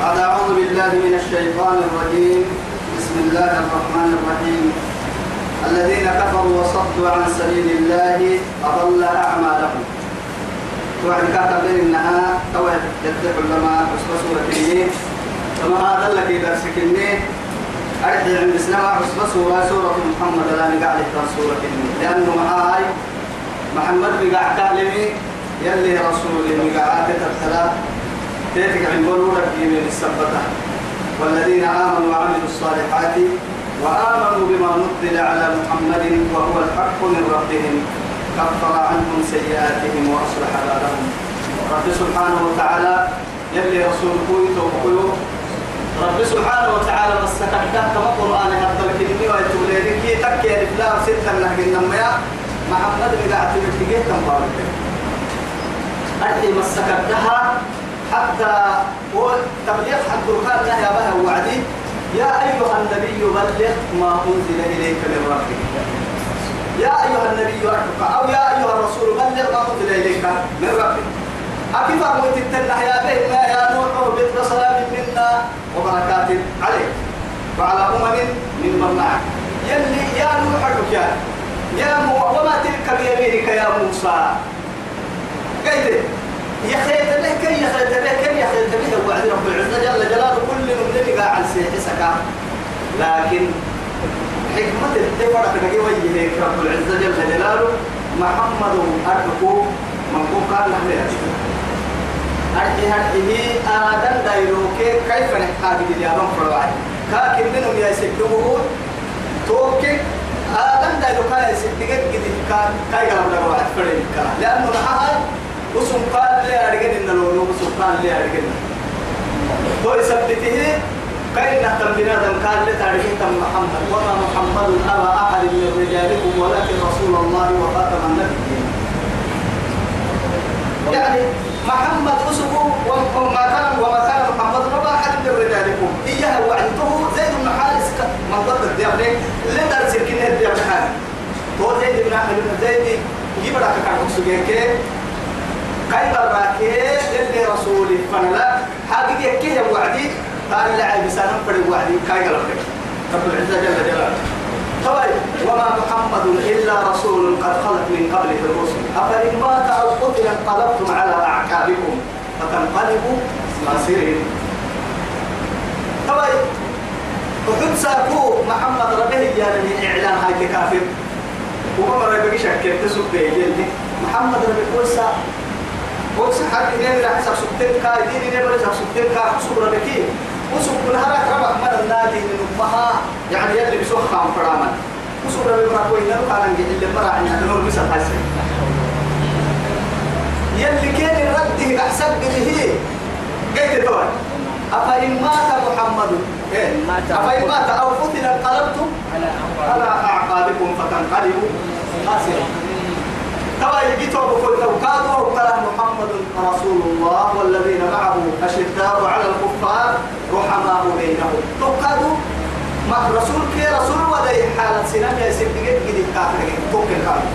بعد أعوذ بالله من الشيطان الرجيم. بسم الله الرحمن الرحيم. الذين كفروا وصدوا عن سبيل الله أضل أعمالهم. وعد كاتب إنها توعد يدفع لما حسب سورة وما هذا لك درسك النين أرحي عند سنة حسب سورة سورة محمد لا نقع سورة النين لأنه معاي محمد بقع كلمي يلي رسول المقعات الثلاث. تيتك عن بلورة من السبتة؟ والذين آمنوا وعملوا الصالحات وآمنوا بما نزل على محمد وهو الحق من ربهم كفر عنهم سيئاتهم وأصلح بالهم. رب سبحانه وتعالى يلي رسول كويت وقلوب رب سبحانه وتعالى بس كتاب كما قرآن هذا الكلمة ويتولي كي تكي الإفلام ستة نهج النمية محمد بقعت بتجيه تنبارك. أدي مسكتها حتى تبليغ حق القرآن يا بها وعدي. يا أيها النبي بلغ ما أنزل إليك من ربك. يا أيها النبي أرفق أو يا أيها الرسول بلغ ما أنزل إليك من ربك. أكيد أقول تتنح يا بيتنا يا نوح وبيت سلام منا وبركات عليك. وعلى أمم من معك. يلي يا نوح يا. يا مو وما تلك بيمينك يا موسى. قيد يا خيت له كي يا خيت له كي يا خيت له وعد رب العزة. جل جلاله كل من قاعد سيحسك لكن حكمة الدفرة تجي وجهه رب العزة. جل جلاله محمد أرجو من قال له أرجي هذه آدم دايروك كيف نحتاج اليابان فرواعي كاكن منهم يا سيدوه توكك آدم دايروك يا كان كاي قلب لك فريق لأنه معها وسم قال لي أرجع إن لو وسم قال لي أرجع تو يثبته كأن تنبينا دم قال لي تاريخ تم محمد وما محمد أبا أحد من رجالكم ولكن رسول الله وخاتم النبيين. يعني محمد أسبوع وما كان وما كان محمد أبا أحد من رجالكم. إياه وعدته زيد بن حارس من ضد الديابني اللي درس الكنيه الديابني هو زيد بن زيد يبرك كان أسبوع كيف الراكي اللي رسولي. فنلا حاجة كي وعدي قال لعب سنة فرد وعدي. كاي قلبك رب العزة جل جلاله. طيب وما محمد إلا رسول قد خلت من قبله الرسل. أفإن مات أو قتل انقلبتم على أعقابكم فتنقلبوا خاسرين. طيب وحد ساكو محمد ربه يعني إعلان هاي كافر. وما ربه شكل تسبه محمد ربه قول قلت حد إني راح حسب سبتين كا إني إني راح حسب سبتين كا حسب ربكي وسب من هراك ربع من النادي من أمها يعني يلي بسوخ خام فراما. وسب ربي مرا كوي كان عندي اللي مرا عندي نور بس الحسن يلي كان الرد أحسن به قيت دور أفإن مات محمد إيه؟ أفإن مات أو قتل انقلبتم على أعقابكم. فتنقلبوا. خاسرين ترى يجيتوا بكل لو كانوا كلام محمد رسول الله والذين معه أشداء على الكفار رحماء بينهم. لو كانوا ما رسول كي رسول ودي حالة سنام يا سيدي قد كافر توكل كافر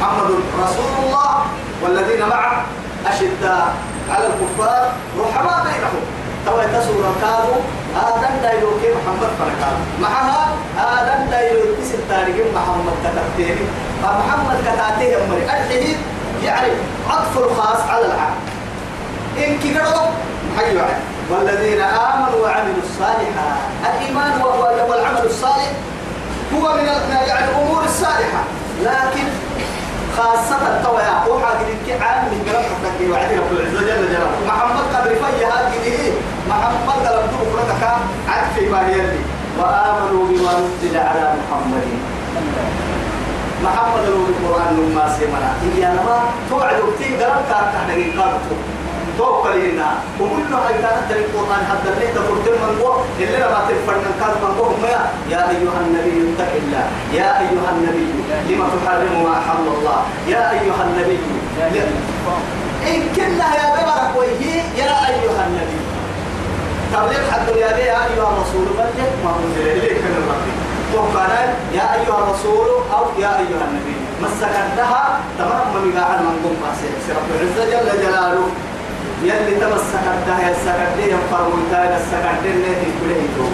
محمد رسول الله والذين معه أشداء على الكفار رحماء بينهم. توا تسورة كادوا آدم دايلو كي محمد فرقا معها آدم دايلو تسل تاريخ محمد كتبتيني فمحمد كتاتيه أمري الحديث يعني عطف الخاص على العام. إن كيكرو حيوا والذين آمنوا وعملوا الصالحات. الإيمان وهو والعمل الصالح هو من يعني الأمور الصالحة. لكن خاصة التويا وحاجة لك عام من حقك. وعدي رب العزة جل جلاله. محمد قبل في هذه محمد قلب دوك لك عد ما وآمنوا بما نزل على محمد. محمد القرآن ما سيمنا. إني أنا ما توعد وقتي قلب كارت إحنا قلبته توكل لنا وكل ما كانت القرآن حتى اللي تقول من هو اللي ما تفرن كان من هو يا أيها النبي اتق الله. يا أيها النبي لما تحرم ما أحل الله. يا أيها النبي إن كنا يا ببرك ويه يا أيها النبي تبليغ حد يا يا أيها الرسول بلغ ما أنزل إليك من ربك. وقال يا أيها الرسول أو يا أيها النبي مسكتها تمام من قاعد من قم رب العزة جل جلاله. يلي تمسك الدهية السكردية فرموتان السكردين نهي كله يتوب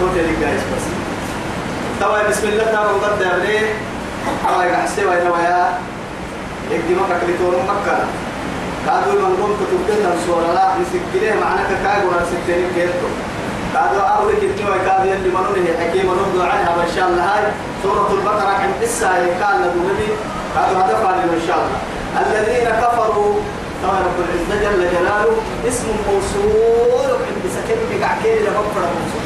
توتي لك جايز بس. طبعا بسم الله تعالى دابليه حواي قحسي وين ويا. يكدي مكة كليتون مكة. كادو من قوم كتبتنا سورة لا نسكيله معنا كاغو نسكتين كيرتو. كادو أول كتنو كادو يلي منونه حكيم نرضو عنها ما شاء الله. هاي سورة البقرة عند إسا يقال لدولي كادو هدف إن شاء الله. الذين كفروا طبعا رب العزة جل جلاله اسم موصول عند سكن بقعكين لمغفرة موصول.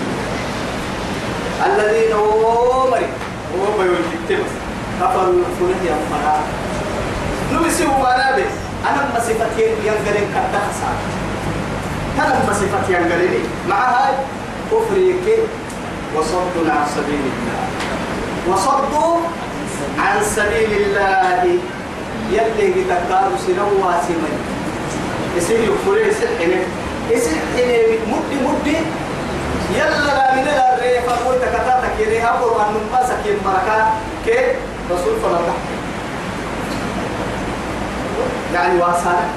الذين أمري بيقول كتبس كفروا فنه يا مرا نمسي هو نابي أنا ما صفتين ينقلن كتا خسار أنا ما صفت ينقلني مع هاي كفريك وصد عن سبيل الله. وصدوا عن سبيل الله. يلي تكاد سنوا سمن يصير يكفر يصير حنين يصير حنين مدي مدي. يلا لا من الريف أقول تكتاتك يري أقول أن نماسك يمبركا كي رسول فلا يعني واسانا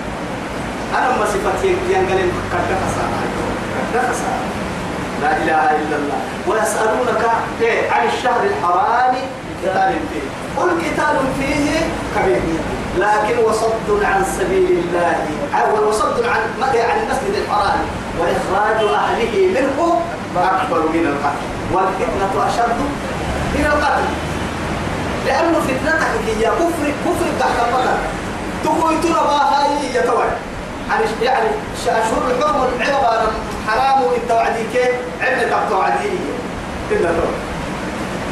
أنا ما صفتي ينقل كرك خسارة. كرك خسارة. لا إله إلا الله. ويسألونك إيه عن الشهر الحرام قتال فيه. قل قتال فيه كبير. لكن وصد عن سبيل الله. وصد عن عن المسجد الحرام. وإخراج أهله منه أكبر من القتل. والفتنة أشد من القتل. لأنه فتنتك هي كفر كفر تحت تقول ترى هاي يتوعد يعني يعني أشهر الحرم العبارة حرام التوعدي كيف عندك التوعدي كده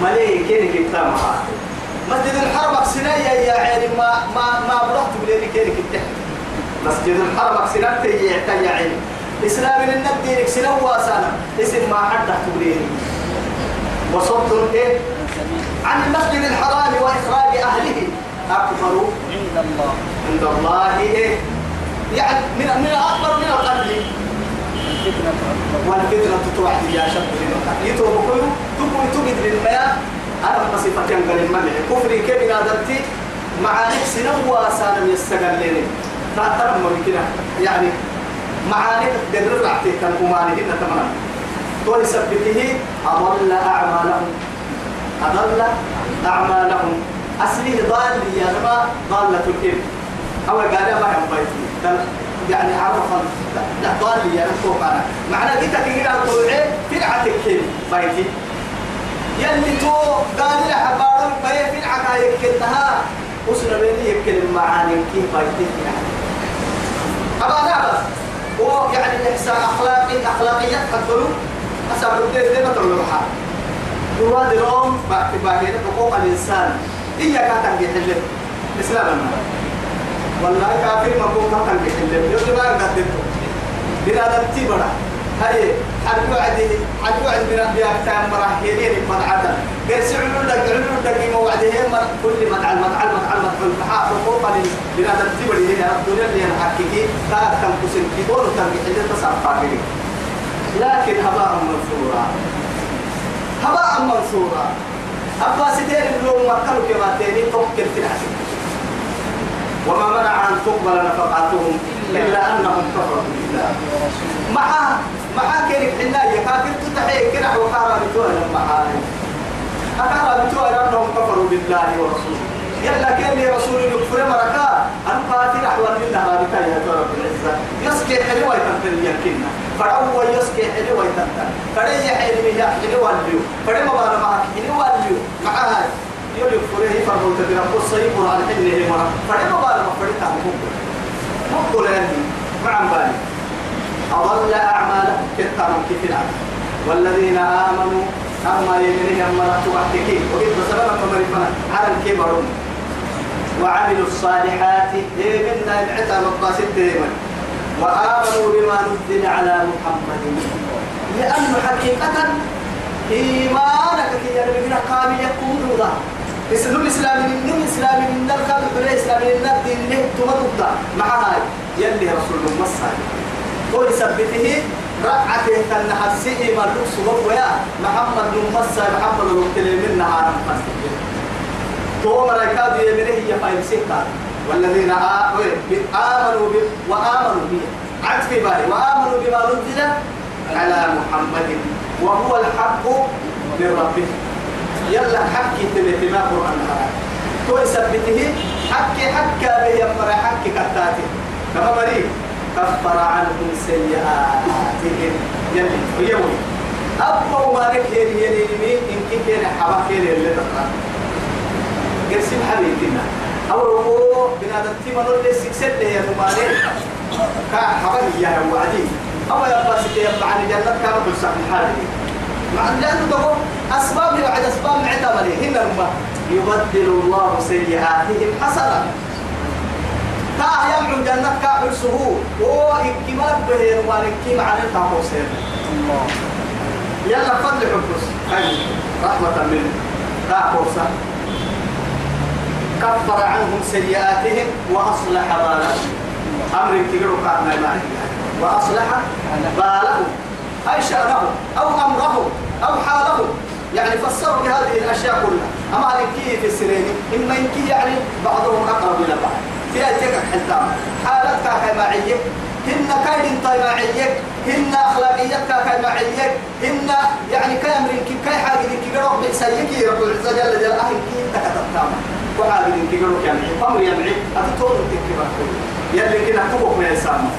مليه كينك التامها مسجد الحرم أكسنايا يا عيني ما ما ما برحت بليني كينك التحت مسجد الحرم أكسنايا يا عيني إسلام النبي سنو واسانا اسم ما حد تحت بليني وصد إيه عن المسجد الحرام وإخراج أهله أكبر عند الله. عند الله إيه؟ يعني من من أكبر من القتل والفتنة توعد يا شاب يتو بكل تبوي تجد للمياه. أنا مصيفة ينقل الملح كفري كيف نادرتي معاني سنو واسانا يستقل لي. تعترف ما بكنا. يعني معاني تقدر رعتي كان أماني. هنا تمام تولي سبته أضل أعمالهم. أضل أعمالهم. أصلي ضال يا نما ضالة الإبن أو قال ما هم بيتي يعني عرفا لا ضال يا نما أنا. معنى كده كده طلعي فرعتك بيتي يلي تو قال لي حبارون بيه فرعك يكلها. وصل بيني يكل المعاني كيف بيتي يعني أبا نعبس هو يعني الإحسان أخلاقي أخلاقيات حدلو أسأل الدين دي ما تقول له رواد الأم باهية حقوق الإنسان. إياك تنجي حلم إسلام. المال والله كافر مقوم تنجي حلم يقول ما قدرته. بنا نبتي بنا هاي حد وعدي حد وعد بنا بياك تام مراحيلين مدعدا قال سعلوا لك علوا لك موعدهم كل مدعل مدعل مدعل مدعل فحاء حقوق بنا نبتي بنا هنا الدنيا اللي نحكيكي تا تنقسم كيبون تنجي حلم تصرفا لكن هباء منثورا هباء منثورا أبا ستين اليوم مكانوا كما تاني توكل في العسل. وما منع أن تقبل نفقاتهم إلا أنهم كفروا بالله. مع مع كيرك حنا يكافر تتحي كنا وكارا بتوها معاي أكارا بتوها أنهم كفروا بالله ورسوله. يلا كان لي رسول يكفر مركا؟ أن قاتل أحوال لله رابطا يا رب العزة. يسكي حلوة يتنتن يمكننا فهو يسكي حلوة يتنتن فري حلوة حلوة اليو فري مبانا معك حلوة اليو مع هاي يقول يكفر هي فرمو تدرى قصة يقول عن حلوة مرة فري مبانا مفري تعمل مقبل مقبل يعني مع بالي. أضل أعمالهم كتابهم كتنا والذين آمنوا أما يمنهم أما رتبتك وإذ بسبب مرفنا على الكبر وعملوا الصالحات. إيه منا العتاب القاسد دائما وآمنوا بما نزل على محمد. لأنه حقيقة إيمانك كي يرمينا قام يكون ذا إسلام الإسلام من الإسلام من القلب الإسلام من الدين له تمرد مع هاي يلي رسول الله صلى هو يثبته رقعته كان حسيه ما لوكس ويا محمد بن مسا محمد بن تلمين نهار مسجد تو ملائكة دي يمنه هي فايل سيكا. والذين آمنوا. وآمنوا به في بالي وآمنوا بما نزل على محمد وهو الحق من ربهم يلا حكي تبي ما قرآن تو يثبته حكي حكى به يمر حكي كتاتي كما مريم كفر عنهم سيئاتهم يلي ويوي أبو ما لك يلي يلي يلي إن كنت حبا كيلي اللي تقرأ قرسم حبيبنا أو هو بنادم تيما نولي سكسد لي يا نمالي كا حبا يا وعدي. أو يبقى سكي يبقى عن جنة كما بلسح الحالي. مع لأنه تقول أسباب بعد أسباب معتملة هنا الماء يبدل الله سيئاتهم حسنا. كا يمعو جنة كا حرسه هو إكمال به نمالي كيما عن التعقوسين الله يلا فضل حبس رحمة منه لا فرصة. كفر عنهم سيئاتهم وأصلح بالهم. أمر كبير كان ما وأصلح بالهم. أي شأنهم أو أمرهم أو حالهم. يعني فسروا بهذه الأشياء كلها. أما إنكي في السنين إما إنكي يعني بعضهم أقرب إلى بعض. في أجيك حلتام حالتك كماعية هن كاين طيباعيك هن أخلاقيتك كماعيك هن يعني كامرين كي كاي حاجة كي قروح بحسيك رب العزة جل جلاله. كي تكتبتام وحاجة كي قروح يعني أمر يمعي أتطور تكتبه يلي كنا تبوك من السامة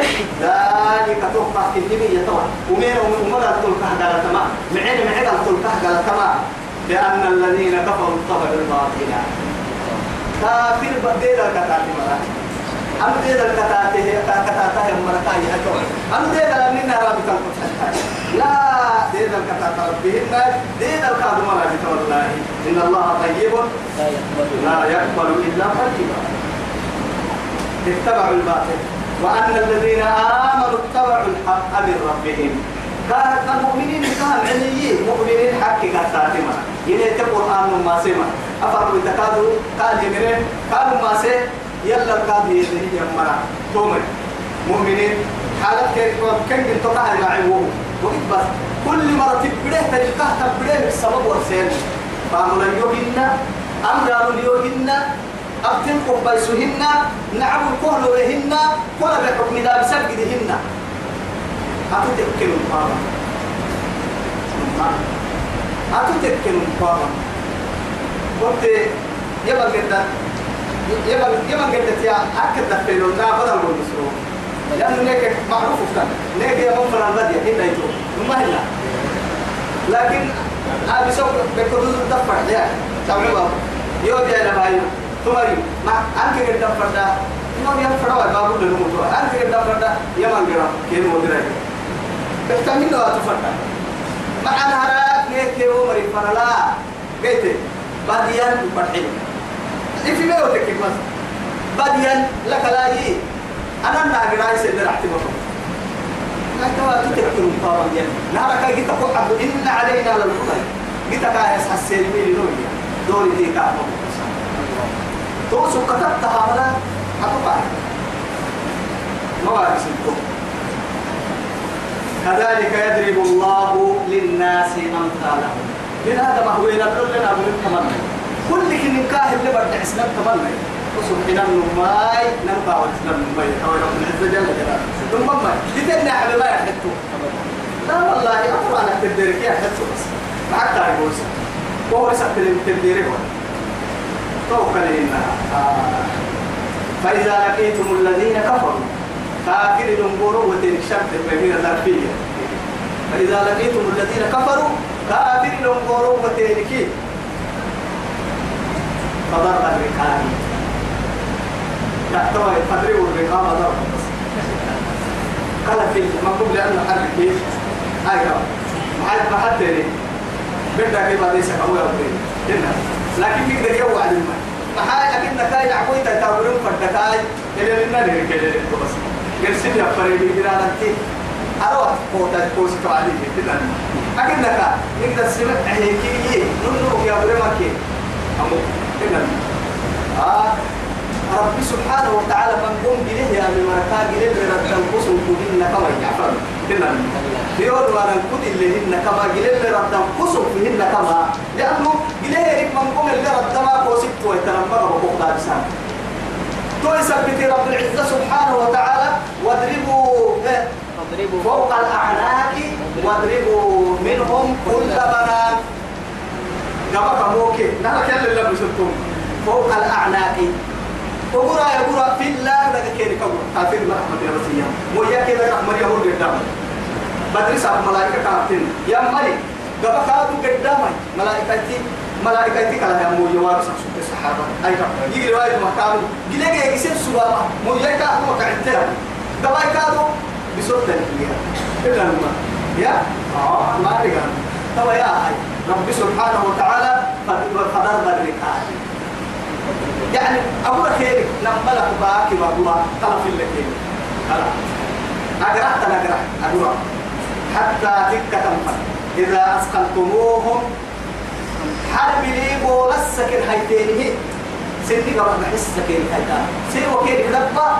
ذلك تبقى كنتمية طبعا ومين ومين التلقى قال تمام. معين معين التلقى قال تمام. لأن الذين كفروا الطبع الباطل كافر بديل الكتاب أنا كتاب يا مرات يا هتوي أنا ديل أننا رابط الكتاب لا ديل الكتاب ربهن ديل الكتاب مرات والله. إن الله طيب. لا يقبل لا يقبل إلا طيبا اتبعوا الباطل. وأن الذين آمنوا اتبعوا الحق من ربهم. كانت المؤمنين كان عليين. مؤمنين حق كتاتما يلي القرآن ما سمع. أفروا يتكادوا قال يمرين كانوا ما سي يلا القاضي يدهي يمرا تومر مؤمنين. حالات كيف كان كنت تقع معي وقت بس. كل مرة تبريه تلقاه تبريه بالسبب والسين فأمر يوهن أمر يوهن أبتن قبيسهن نعم الكهل وهن كل بحكم ذا بسجدهن أتتكن القامة أتتكن القامة قلت يبقى قد يبقى يبقى قد يا أكد دفعنا لا بدل من نسرو لأنه نيك معروف كان نيك يا من فرن بدي هنا يجو ما هنا. لكن أبي سوق بكرة دفع يا سامع يو جاي لبايو تماري ما أنك قد دفع ده. إنه يفرع بابو للموتوا أنك قد دفع ده. يمان جرا كيف مدرك بحتمل له أتفرع معنا هراك نيك يو مري فرلا قلت بديان بدحين في ما يوتك بس بديان لك لا يي أنا ناقراي سيدنا احتمال لا توا تتكلم طبعا يعني نارك جيت أقول عبد إن علينا للهدى جيت كايس حسين ميلي نويا دوري دي كام توسو كتبتها ولا أتوقع ما بعرف سنتو كذلك يضرب الله للناس أمثالهم. من هذا ما هو ينبغي لنا بالتمنى كل كن كاهل اللي بدنا حسنا التمنى وسبحنا النماي نرفع وحسنا النماي. أو رب العزة جل جلاله. النماي لتنا حبيبي ما يحدثوا لا والله أفضل أنا تدرك يا حدثوا بس معك تعرف وسا وهو لسه تدرك توكل إنها. فإذا لقيتم الذين كفروا كافر الأمور وتنشرت بين الظرفية فإذا لقيتم الذين كفروا كافر الأمور وتنكي فضرب الرقاب تحتوى فضربوا الرقاب ضرب قال في المطلوب لأنه حرك كيف أيوة ما حد تاني بدك يبقى ليس كهو يا لكن ذلك يوعد الماء maxaa akinna kaay nackoyta taaburin fadhakaay elelinadiri kelelento bas gersin yafaredi birananti arawat koota koosito alii tidan akinna ka nigda sima ahekiye nunu yabure make amo tidan ah ربي سبحانه وتعالى من قوم جليه يا من مركا جليه من ربنا قسم كلنا كما يعفر كنا في يوم وأنا كل اللي هن كما جليه من قسم فيهن كما لأنه جليه يريك من قوم اللي ربنا قوسك ويتنبغ بقوق دارسان تو يثبت رب العزة سبحانه وتعالى واضربوا فوق الأعناق واضربوا منهم كل بنان قبك موكي. نحن كل اللي بسلتم فوق الأعناق. وقرأ يا قرأ في الله لك كيري كبر كافر رحمة الله بسيا ويا كذا رحمة يهود قدام بدرس ملائكة كافرين يا ملك قبك هذا قدامي ملائكتي ملائكتي كلا يا مو يوارس سبت الصحابة. أي كم يجي رواية مكانه. جلك يجي سبا مو يكا هو كعتها قبك هذا بصوت تنكيها إلا ما يا؟ آه ما رجع توا يا هاي رب سبحانه وتعالى فدر بالركاب يعني أقول خيرك لما لك باكي وأقول طرف أقرأت أنا أقرأ أقرأ حتى تك تنفر إذا أسقلتموهم حرب لي بولا السكن هيتينه سنتي قبل بحس سكن هيتان سير وكيرك دبا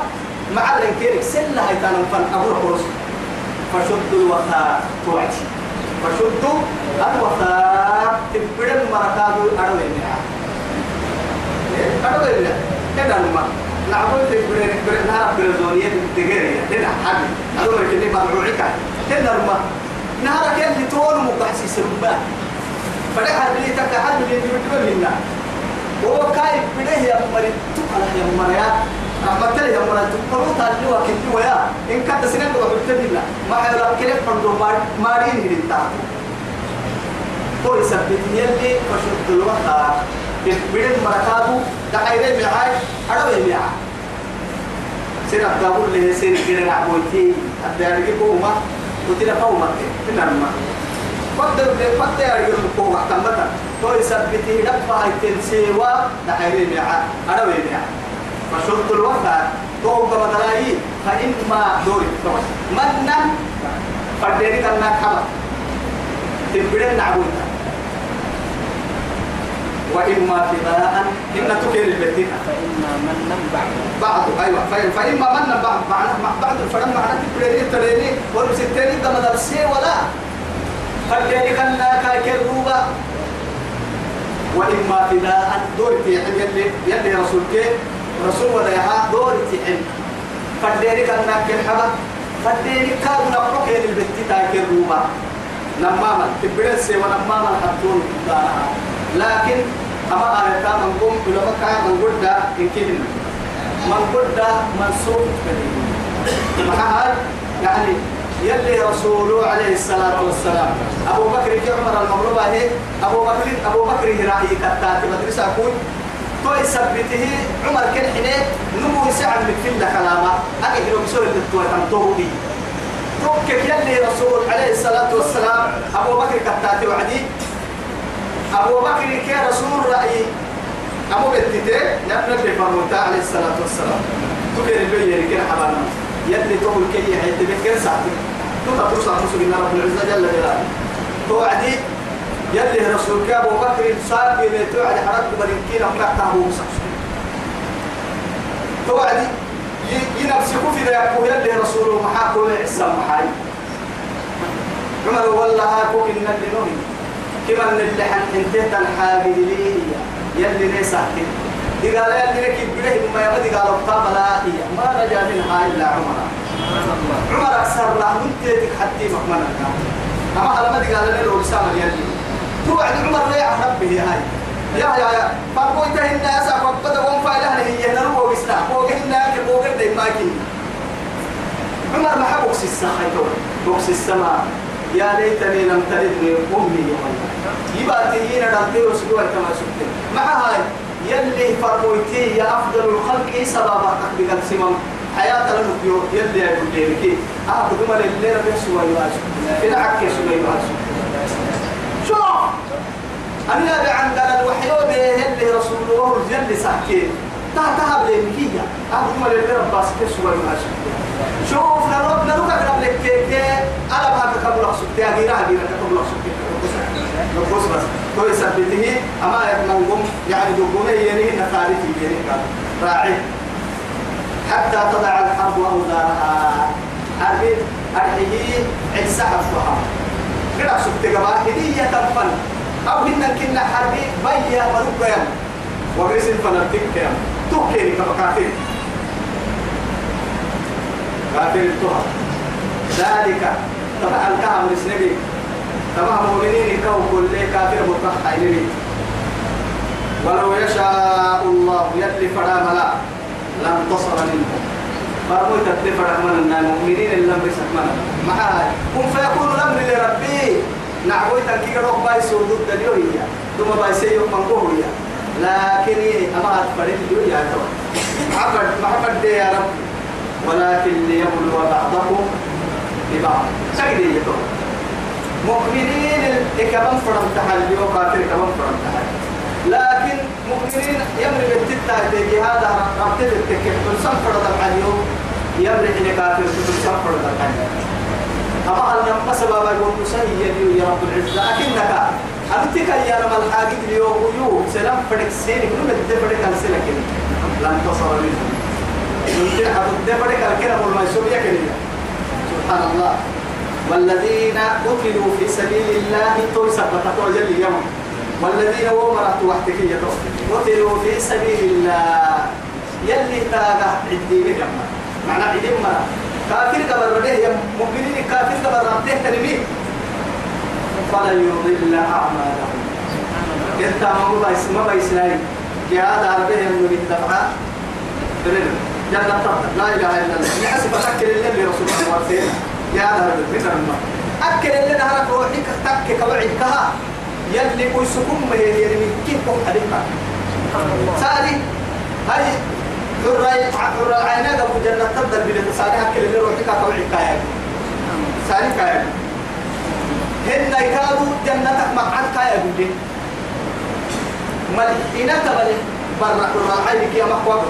مع الانكيرك سلة هيتان فن أقول خرص فشدوا الوثاق توعتي فشدوا الوثاق تبدل مركادو أروي النعام أروي النعام كده الماء نعبد تبدل تبدل نهار برزونية تجارية هنا حد أروي كده مرعوعك كده الماء نهار كده تون مقحسي سربا فده حد لي تك حد لي تبدل لنا هو كاي بده يا مريض تقلا يا مريض رحمة الله يا مريض تقولوا تالي وكنت ويا. إن كنت سنة وبتدي لا ما حيلا كده فرضو مار مارين هنتا هو يثبت يلي فشد الوقت بدل مركاتو. دعيرة معاي أنا بيميع سنة تقول له سنة كده نعبوتي أدري كوما وتلا كوما كنا ما قدر قدر يرجع كوما كم تو يثبته دفع التنسيوا دعيرة معاي أنا بيميع فشرط الوفاة تو كمدلاي فإما دوري. منا فديني كنا كما تبدل نعبوتا وإما فداء إن تكير البتين فإما من بعد. بعض أيوة. فإما من بعض بعد بعد الفرم معنا تبدل تريني ورسلتني كما درسي ولا. فديني كنا كايكر روبا وإما فداء دوري في يلي يلي رسول كي رسول ولا يها دوري في حين فديني كنا كالحبا فديني كادوا نقرق البت تايكر روبا نماما. تبدل سي ونماما حطون دارها لكن أما أنا من قوم بلا مكان من قد إن كده من قد منصوب هاي يعني يلي رسوله عليه الصلاة والسلام. أبو بكر عمر المغلوبة هي؟ أبو بكر أبو بكر هي رأي كتاتي مدرسة أكون توي سبته عمر كان حنين نمو يسعد مكفل كلامه أجي لو بسوي الدكتور كان توبي توكك يلي رسول عليه الصلاة والسلام أبو بكر كتاتي وعدي. أبو بكر كي رسول رأي. أبو بنتي نبنى بفرموتا عليه الصلاة والسلام. تكير البيئة كي حبانا. يلي تقول كي يحيط بكير ساعتي. تقول ترسل مسلم رب العزة جل جلاله. توعدي يلي رسول كي أبو بكر صار في بيت توعد حرد بريكين أمكاته أبو مسلم توعدي ينفسكوا في ذلك يلي رسوله محاكو إحسان محاي عمر والله هاكوك إن اللي نهي كما اللي حن انتهت لي. يلي ليس أحكي دي قال يلي لك بره ما يبدي قال اقطاب لا هي ما رجع منها إلا عمر. عمر أكثر لا من تيتك حتى مكمنا أما على ما دي قال لي لسان يلي. توعد عمر ريع ربه هاي. يا يا يا. فقوي تهين الناس فقد وهم فايلة هي نرو ويسنا فوقنا كبوق دي ماكين عمر ما حبوكس الساحة بوكس السماء. يا ليتني لم تلدني أمي يوم يبقى تهينا دمتي وسجوا كما سكت مع هاي يلي فرمويتي يا أفضل الخلق سببا تقبل سمم حياة لنبيو يلي يقول لك. آه بدون اللي ربي سوى يواجه عك سوى يواجه أنا عندنا الوحيود يلي رسول الله تهتها بلين هي آه بدون اللي ربي سوى يواجه شوف نروح نروح قبل لك كيك. على ما تقبل سكتي أجيرا أجيرا تقبل سكتي نقص بس. تو يثبته أما يتمنقم يعني دقومه ينيه نفاري في ينيه راعي. حتى تضع الحرب أوزارها. أربي أرحيه عسى حفظها كده سكتي قبا هدية تنفن أو هن كنا حربي بيا مرقيا وغرس الفنرتك كيام. تكيني كما كافر كافر التهم ذلك طبعا كهم السنبي طبعا مؤمنين كو كل كافر مطلع ولو يشاء الله يلي فلا ملا. لم تصل منهم. فرموا تتفر من المؤمنين اللي لم يسكمنا معاي. هم فيكون الأمر لربي. نعبوي تنكيك روح باي سودود دليوهية ثم باي سيوك منقوهية لكن أما أتفرد دليوهية محمد محمد دي يا رب ولكن ليبلو بعضكم ببعض سيدي يتوب مؤمنين كمان فرم تحل وقاتل كمان فرم تحل لكن مؤمنين يمر بالتتا هذا ربطت التكيف تلسم فرد الحديو يمر إلى كافر تلسم فرد الحديو أما أن نمس بابا يقول مسيء يا رب العزة. لكنك أنتك يا رب الحاجة اليوم يو سلام فرق سينك. نمت دفرق السنة كده لن تصل منهم يمكن أن تدفرق الكلام والميسور يكلم سبحان الله. والذين قتلوا في سبيل الله توسع بتطوجل اليوم. والذين ومرت وحدك قتلوا في سبيل الله. يلي تاغا عدي بجمع معنى عدي مرة. كافر قبر رده يا مؤمنين كافر قبر رده تنمي. فلا يضل أعمالهم. انت ما بيس ما بيسناي جهاد عربيه من الدفعة جنة لا إله إلا الله. يحسب أكل اللي رسول الله وارسينا يا هذا الذكر ما أكل اللي نهرك روحك تك كوعي كها. يلي كويسكم ما يلي كيف حديثا سألي. هاي حر حر العينات أبو جنة تبدل بلد سالي أكل اللي روحك كوعي كها سالي كها هن يكادوا جنتك مقعد كايا بودي ملحينة تبلي برا حر العين كيا مقوى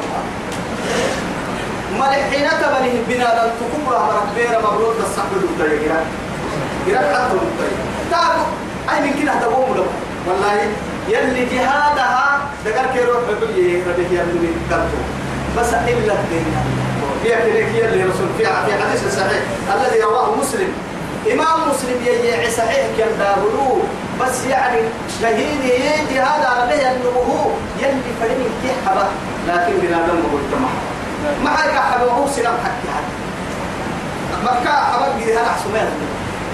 ملحينة تبني بنادم تكبر ربيرا مبروك الصحب الدكتور يا جرا حتى الدكتور. تعرف أي من كده تقوم له والله يلي جهادها دقر كيروح بقول ربي يا ابني كرتو بس إلا الدنيا كده يلي رسول في حديث صحيح. الذي رواه مسلم. إمام مسلم يجي صحيح كان دابلو بس يعني شهيد يجي هذا عليه أنه يلي فريق كحبة لكن بنادم قلت محبة ما حد حبه هو سلام حكي حد. مكة جدي هلا حسومين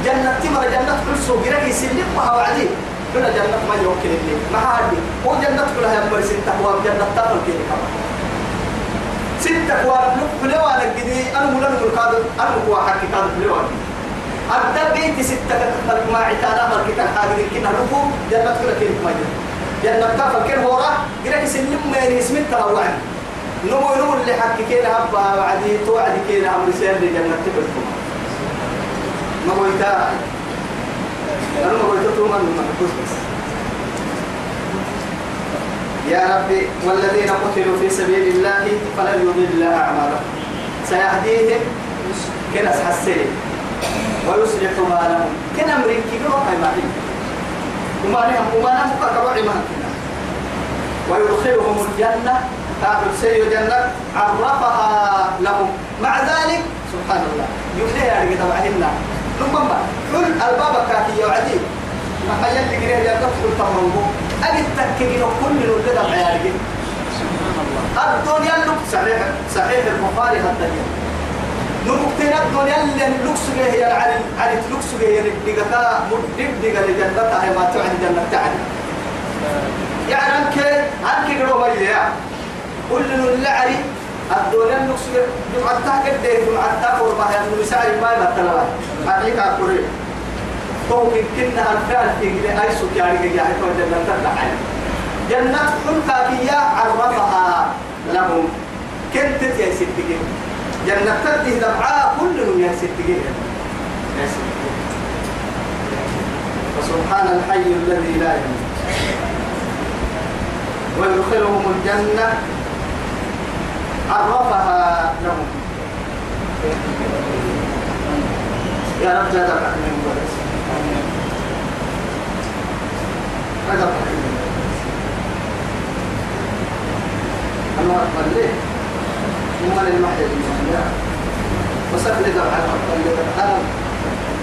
جنة تمر جنة حلسو جرك يسلم ما هو عدي. كنا جنة ما يوكل لي ما حد. هو جنة كلها يمر ستة هو جنة تقل كده كمان ستة هو لو على جدي أنا مولان القادر أنا هو حكي قادر لو أبدا بيتي ستة كتبت ما عتانا مركي كان حاجة كنا نقول جنة كلها كده ما جنة كافر كده هو راح جرك يسلم ما يسمى تروعني نمو نمو اللي حكي كينا هبا وعدي توعدي كينا أمر سير لي جنة تبركم نمو إتا أنا ما قلت تو من من بس يا ربي والذين قتلوا في سبيل الله فلن يضل أعمالهم. سيهديهم كنا حسين ويصلح بالهم كنا أمريكي بروح معي وما لهم وما لهم كروع ويدخلهم الجنة تعبد سيء جنة عرفها لهم. مع ذلك سبحان الله يا رجل طبعهن ثم كل الباب كافي وعدي ما اللي قريه تدخل تمرمه أجد تكين كل من كده يا رجل الدنيا لك صحيح. صحيح البخاري الدنيا نمكتنا الدنيا اللي لكس هي على على لكس هي دقة مدب دقة لجنة هي ما تعد جنة تعد يعني أنك أنك قروا مجلس كل اللعري الدولة النقص جمعتها كده جمعتها قربها يعني مساعي ما يمثلها عليك أقولي ممكن كنا الفعل في جل أي يعني كون جنة تدعي جنة حلقة كيا عرفها لهم كنت يا ستين جنة تدي دمعاء كلهم يا ستين فسبحان الحي الذي لا يموت. ويدخلهم الجنة عرفها لهم. يا رب جاد من ولد هذا الله أكبر ليه؟ وما للمحيا بالمحيا وسبب لك على هذا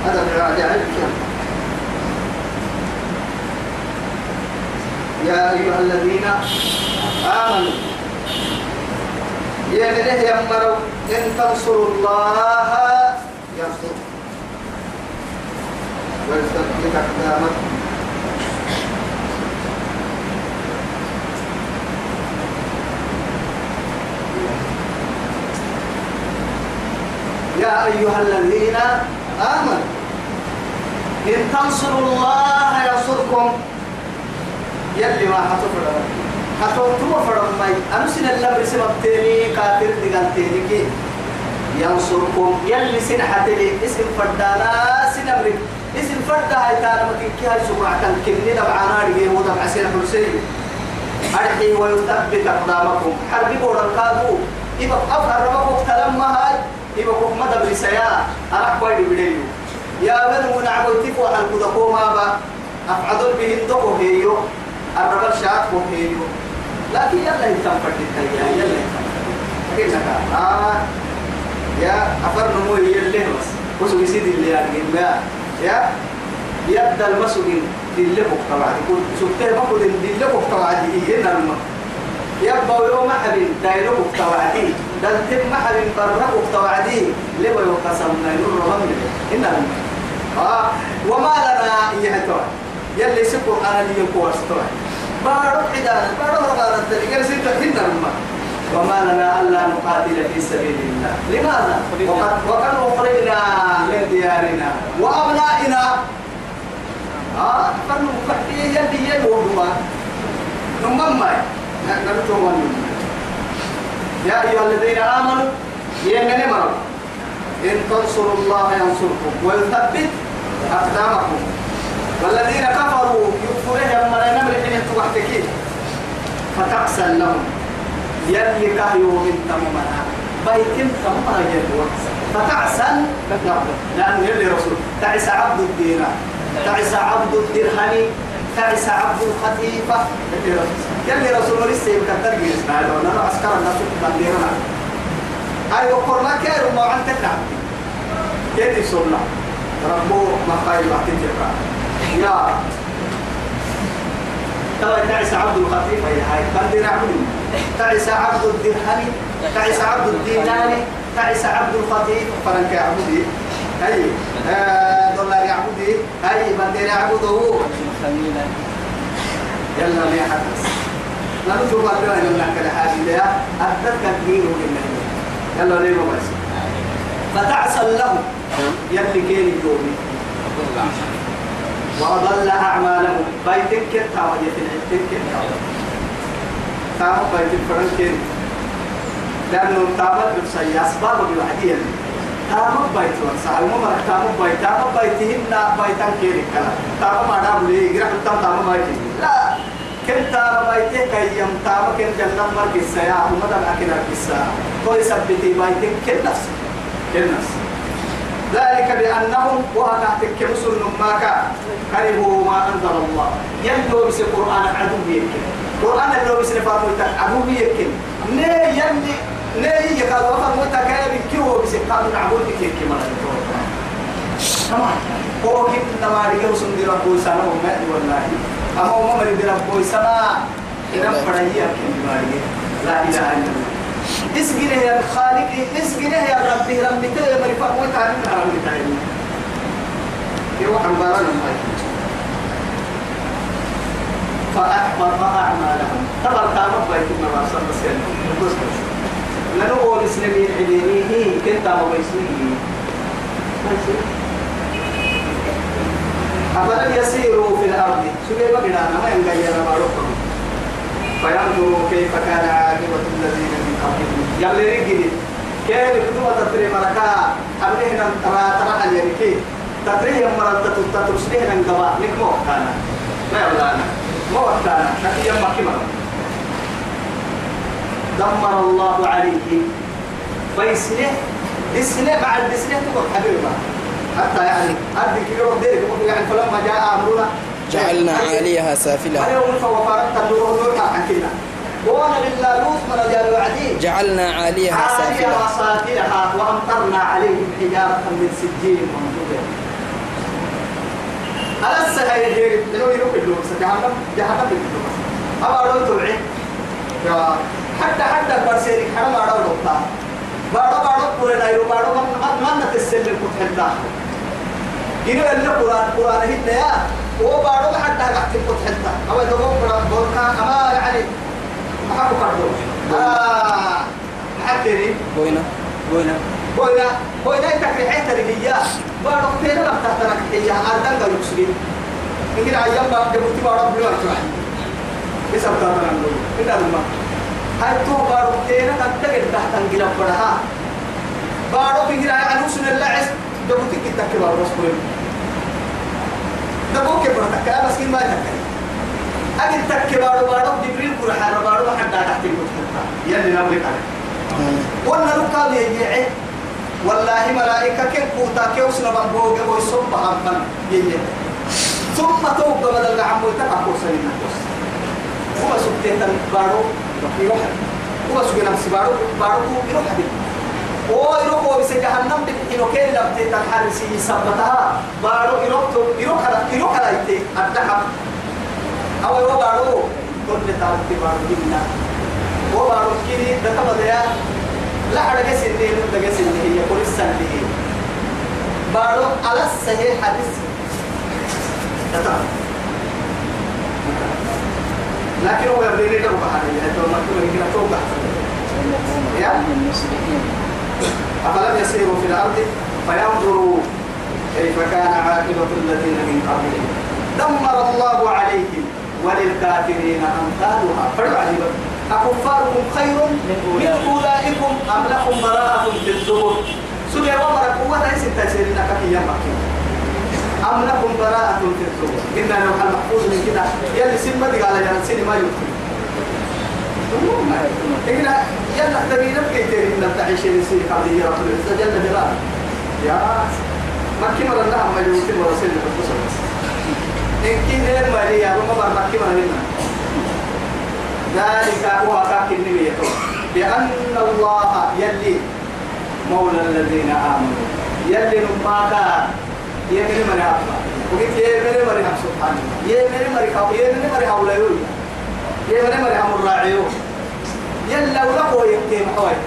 هذا بعد علمك يا أيها الذين آمنوا يا من يمروا إن تنصروا الله ينصركم ويثبت أقدامكم يا أيها الذين آمنوا إن تنصروا الله ينصركم. يلي ما حتفر حتوتم فرم ماي. أمسنا الله بسبب تاني كافر دقال تاني كي ينصركم. يلي سن حتلي اسم فردانا سن أمريك اسم فردا هاي تانا مكين كي هاي سمع كان كني دبعانا رجيه ودبع سين حسين. أرحي ويثبت أقدامكم. حربي بورا كادو إذا أفضل ربكم تلمى هاي كنت مدى بلسيا أرح بايدي بديو يا من من عبوتك وحن كذا كوما با أفعدل بهن دقو هيو الربل شاك هيو لكن يلا يتم فردك يا يلا يتم لك. آه. يا أفر نمو هي اللي بس. وسو يسيد اللي يعني يا. يد المسؤول بقى بعد يقول ما قد اللي بقى بعد هي نرمى. يبقى يوم حبين دايلو مقتوعدي دلتم محل برا مقتوعدي لما يقسمنا نور رمم إن آه. وما لنا يهتوى يلي سكر أنا لي يقوستوى بارو حدانا بارو رغانا الطريقة سيدة هنا رمى وما لنا ألا نقاتل في سبيل الله. لماذا؟ وقد وقد أخرجنا من ديارنا وأبنائنا. آه. فنو فتيه يلي يلوهما نمم يا أيها الذين آمنوا يمن مروا إن تنصروا الله ينصركم ويثبت أقدامكم. والذين كفروا يكفرهم من نمر حين توحتكين فتقسل لهم. يلي كهيو من تممنا بيتم تممنا يلي فتعسل لهم. لأنه يلي رسول تعس عبد الدينار تعس عبد الدرهم تعس عبد الخطيفة. يلي رسول. الله لسه يكتر جيس نعلم أنا عسكر الناس تقدرنا أي وقر ما كانوا ما عن تكعب يلي سنة ربو ما خايل بعد تجرا يا. ترى تعس عبد الخطيفة يا هاي. قدر عبد. تعس عبد الدرهم تعس عبد الدينار تعس عبد الخطيف فرنك عبدي هاي. دولار يعبدي هاي بندر يعبده يلا ما يحدث لا نشوف الله يلا كده حاجة ده أتذكر دين وكنا يلا ليه بس؟ فتعسل له يلي كين يومي وأضل أعمالهم. بيتك كتا وجهتنا بيتك كتا تامو بيتك فرنكين لأنه تامت بسي أسباب بوحدية تامو بيت ورسا المهم تامو بيت تامو بيتهن بيتان كيري كلا تامو ما نام لي يقرأ تام تامو بيتي لا. كنت بيتك يم تامو كن جنة مر كسا يا أمة الأكنا كسا تو يثبتي بيتك كنفس كنفس ذلك بأنهم وهكذا كمسل نماك كرهوا ما أنزل الله. يلو بس القرآن عدو يمكن قرآن اللي بس نفاتو عدو يمكن نه يلي نه يكاد وقت متكايب كيو بس قانون عبود كيف كما كمان هو كيف نماري كيو سندي ربو سنة ومات والله. أما هو مريد ربو سنة إذا فرعيه كيف نماري لا إله إلا الله. اسقنا يا الخالق اسقنا يا ربي. ربي تلا مري فقوة تعلم ربي تعلم يروح عبارة فأحبط أعمالهم. طبعا تامر بيت ما صار بس لأنه هو الإسلامي الحديني كنت أبو بيسوي أفلم يسيروا في الأرض شو كيف بقينا ما ينقل ما رفضوا فينظروا كيف كان عاقبة الذين من قبلهم يلي رجلي كيف كتبة تطري مركا أبنهنا ترى ترى اليركي تطري مرة تترسلين انقبا لك مو وقتانا ما يبلانا مو وقتانا نتي يما كمرة دمر الله عليه فيسنه دسنه بعد دسنه تقول حبيبنا حتى يعني أدي كيلو ديرك يعني فلما جاء أمرنا جعلنا عاليها سافلها أقول فوفرت النور نور عن كنا وأنا لله لوط من رجال وعدي جعلنا عاليها عاليها سافلها وسافلها وأمطرنا عليهم حجارة من سجيل منضود ألا السهل يجري لو يروح اللوم جهنم جهنم باللوم أما لو تبعي. حتى حتى برسيرك حرام أرى لوطا. بارو بارو قرنا يو بارو من من تسلم كتحدا إنه اللي قرآن قرآن هنا يا. هو بارو حتى قاعد كتحدا أو إذا هو قرآن بوركا أما يعني ما حكوا كردو آه. حكيني بوينا بوينا بوينا بوينا اللي هي. بارو فين لم تحترك هي أردن قالوا يكسبين يمكن أيام بقى جبتي بارو بلوه شوي بس أبدا أنا نقول إنت لما. هاي تو بارو كينا تنتقل تحت انجلا فرها بارو بيجي الله عز دبوتي كي تكي بارو بس بقول دبو كي برتك أنا بس كي ما تكي أجل تكي بارو بارو جبريل كل حارة بارو حتى تحت المتحدة يلي نبرك عليه وأنا ركاب يجيعي والله ملائكة كيف قوتا كيف سنبان بوغي ويصب عمان يجيعي. ثم توقع بدل عمو يتقع قوسين قوس هو سبتين بارو يروح. هو نفسي بارو بارو يروح دي أو يروح هو بس جهنم يروح كين لبتي تنحرسي سبتها بارو يروح تو يروح على يروح على يتي الدحم أو يروح بارو كل تعرف بارو دينا هو بارو كيني ده بديا لا حاجة سنين ده سنين هي كل السنة بارو على الصحيح حديث لكن هو لي دوبة هذه يعني تو مكتوب هنا توقع يا المسلمين أفلم يسيروا في الأرض فينظروا كيف كان عاقبة الذين من قبلهم. دمر الله عليهم وللكافرين أمثالها. فرد أكفاركم خير من أولئكم أم لكم براءة في الزبر؟ سوريا ومرك قوة ليس تسيرنا كفي يمكن أم لكم براءة في الزبر؟ إن لوح المحفوظ من كده. يلي دي على جنان سيني ما يمكن إحنا يلا تبينا بكيتين لم تعيش لسي قبل يا رب العزة جل جلاله يا مكي مرة نعم ما يمكن مرة سنة بتصل إن كنا المالية يا رب ما مكي مرة هنا. ذلك هو كاك النبي بأن الله يلي مولى الذين آمنوا. يلي نماك يمني من أبا وقلت يمني من سبحانه يمني من يمني من أبا يمني من أبا الراعيون يلا ولقوا يمكن حوالي.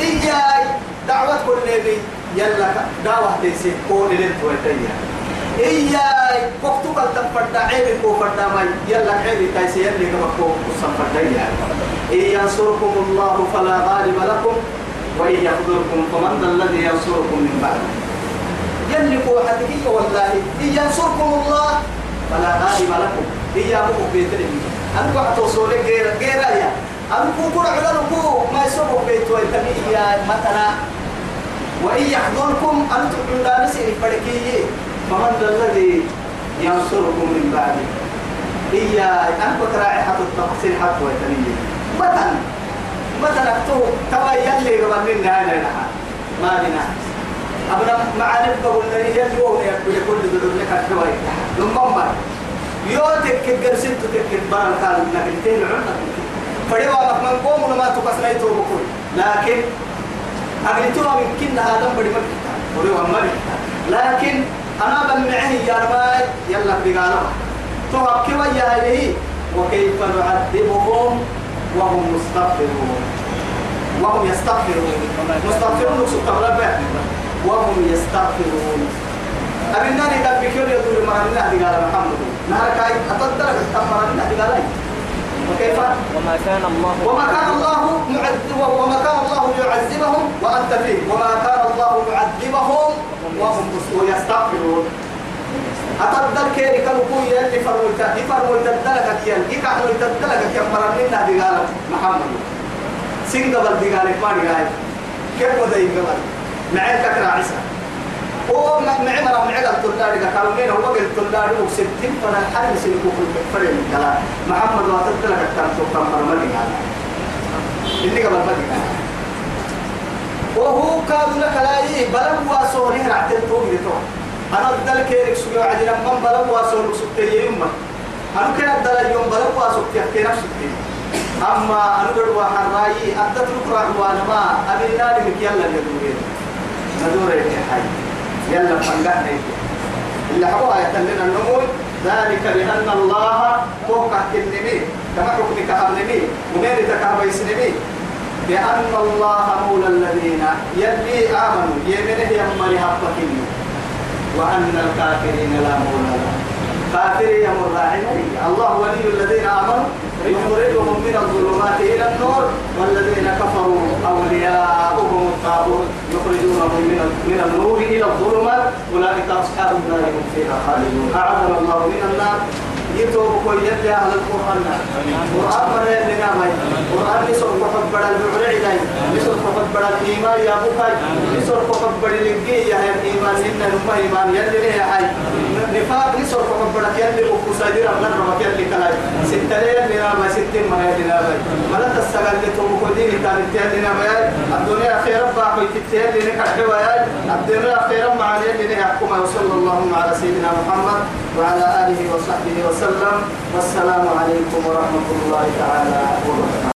إياي دعوة كل نبي. يلا دعوة تيسي. كون لنتويتيا إياي وقتو قد تفرد. عيب كو فرد ماي. يلا عيب تيسي. يلي كما كو قصة فرديا إن ينصركم الله فلا غالب لكم وإن يخذلكم فمن الذي ينصركم من بعد. يلي حدقية والله. إن ينصركم الله فلا غالب لكم. إياكم بيترين أنتوا حتوصولي غير غير يا أنكو كل علمكو ما يسوق بيت ويتمية مثلا. وإن يحضركم أنتم عند نسير فرقية فمن الذي ينصركم من بعده؟ إيا تراعي حتى التقصير حتى ويتمية مثلا مثلا تو توا يلي قبل لنا هذا ما بنا أبنا معاني قبل لنا يلي وهو يقول ذلك لك الحوائي لما يوتك كجرسين تكك برا كان نقلتين عنا فدي وقت من قوم ما تقصنا يتوبكون لكن أقلتوا من كنا هذا بدي ما بدي ما لكن أنا بمعه يا رباي يلا بقالا توقف ويا إليه وكيف نعذبهم؟ وهم مستغفرون. وهم يستغفرون. مستغفرون نقصد تغلب وهم يستغفرون. أبنى لي دبك يقول مرنا قال محمد. نهار كاي أتدرك تمرنا قال وكيف؟ وما كان الله وما كان الله وما كان الله يعذبهم وأنت فيه. وما كان الله معذبهم وهم يستغفرون. أتدل كيري كوي يلي فرمويتا يفرمويتا دلك كيان يكحنوا يتدلك كيان مرنين هذه قال محمد. سنقبل دي قال ما دي قال كيف وده يقبل معي كتر عيسى. هو معي مرة معي التلاري قالوا مين هو قال التلاري وستين فأنا الحل سنكو في الفرق من كلام محمد واتدلك كان سوكا مرمى قال إني قبل ما دي قال وهو كاد لك لا يي بلغ واسوري رعتين تومي تو أنا أدل كيرك سوى عدنا من بلغ واسوري سبتي يوم أنا كان أدل يوم بلغ واسوري تحكي نفسك أما أنا قد واحد رأيي أدت لك وأنا ما يا حي. يلا فنقحنا اللي حقوها يتلنا النمول ذلك بأن الله فوق النمي كما حكمك النمي ومين تكهب يسنمي بأن الله مولى الذين يلي آمنوا يمنه يمري حقك وأن الكافرين لا مولى لهم كافرين يمر الله ولي الذين آمنوا. يخرجهم من الظلمات إلى النور. والذين كفروا أولياؤهم الطاغوت. يخرجونهم من من النور إلى الظلمات. أولئك أصحاب النار هم فيها خالدون. أعاذنا الله من النار. يتوب كل يد أهل القرآن قرآن من يدنا ماي قرآن نسر فقط بڑا البعر علاي نسر فقط بڑا الإيمان يا بوكاي نسر فقط بڑا لقي يا الإيمان إن نما إيمان يلي ليه حي نفاق نسر فقط بڑا يلي وكسادير أبنى رمك يلي كلاي ستة يلي نما ستة ما يلي ماي ملا تستغل لتوب كدين كانت يلي نما الدنيا خير باقي تتيلي نكحوا الدنيا خير مع يلي نحكم وصلى الله على سيدنا محمد وعلى آله وصحبه وسلم. والسلام عليكم ورحمة الله تعالى وبركاته.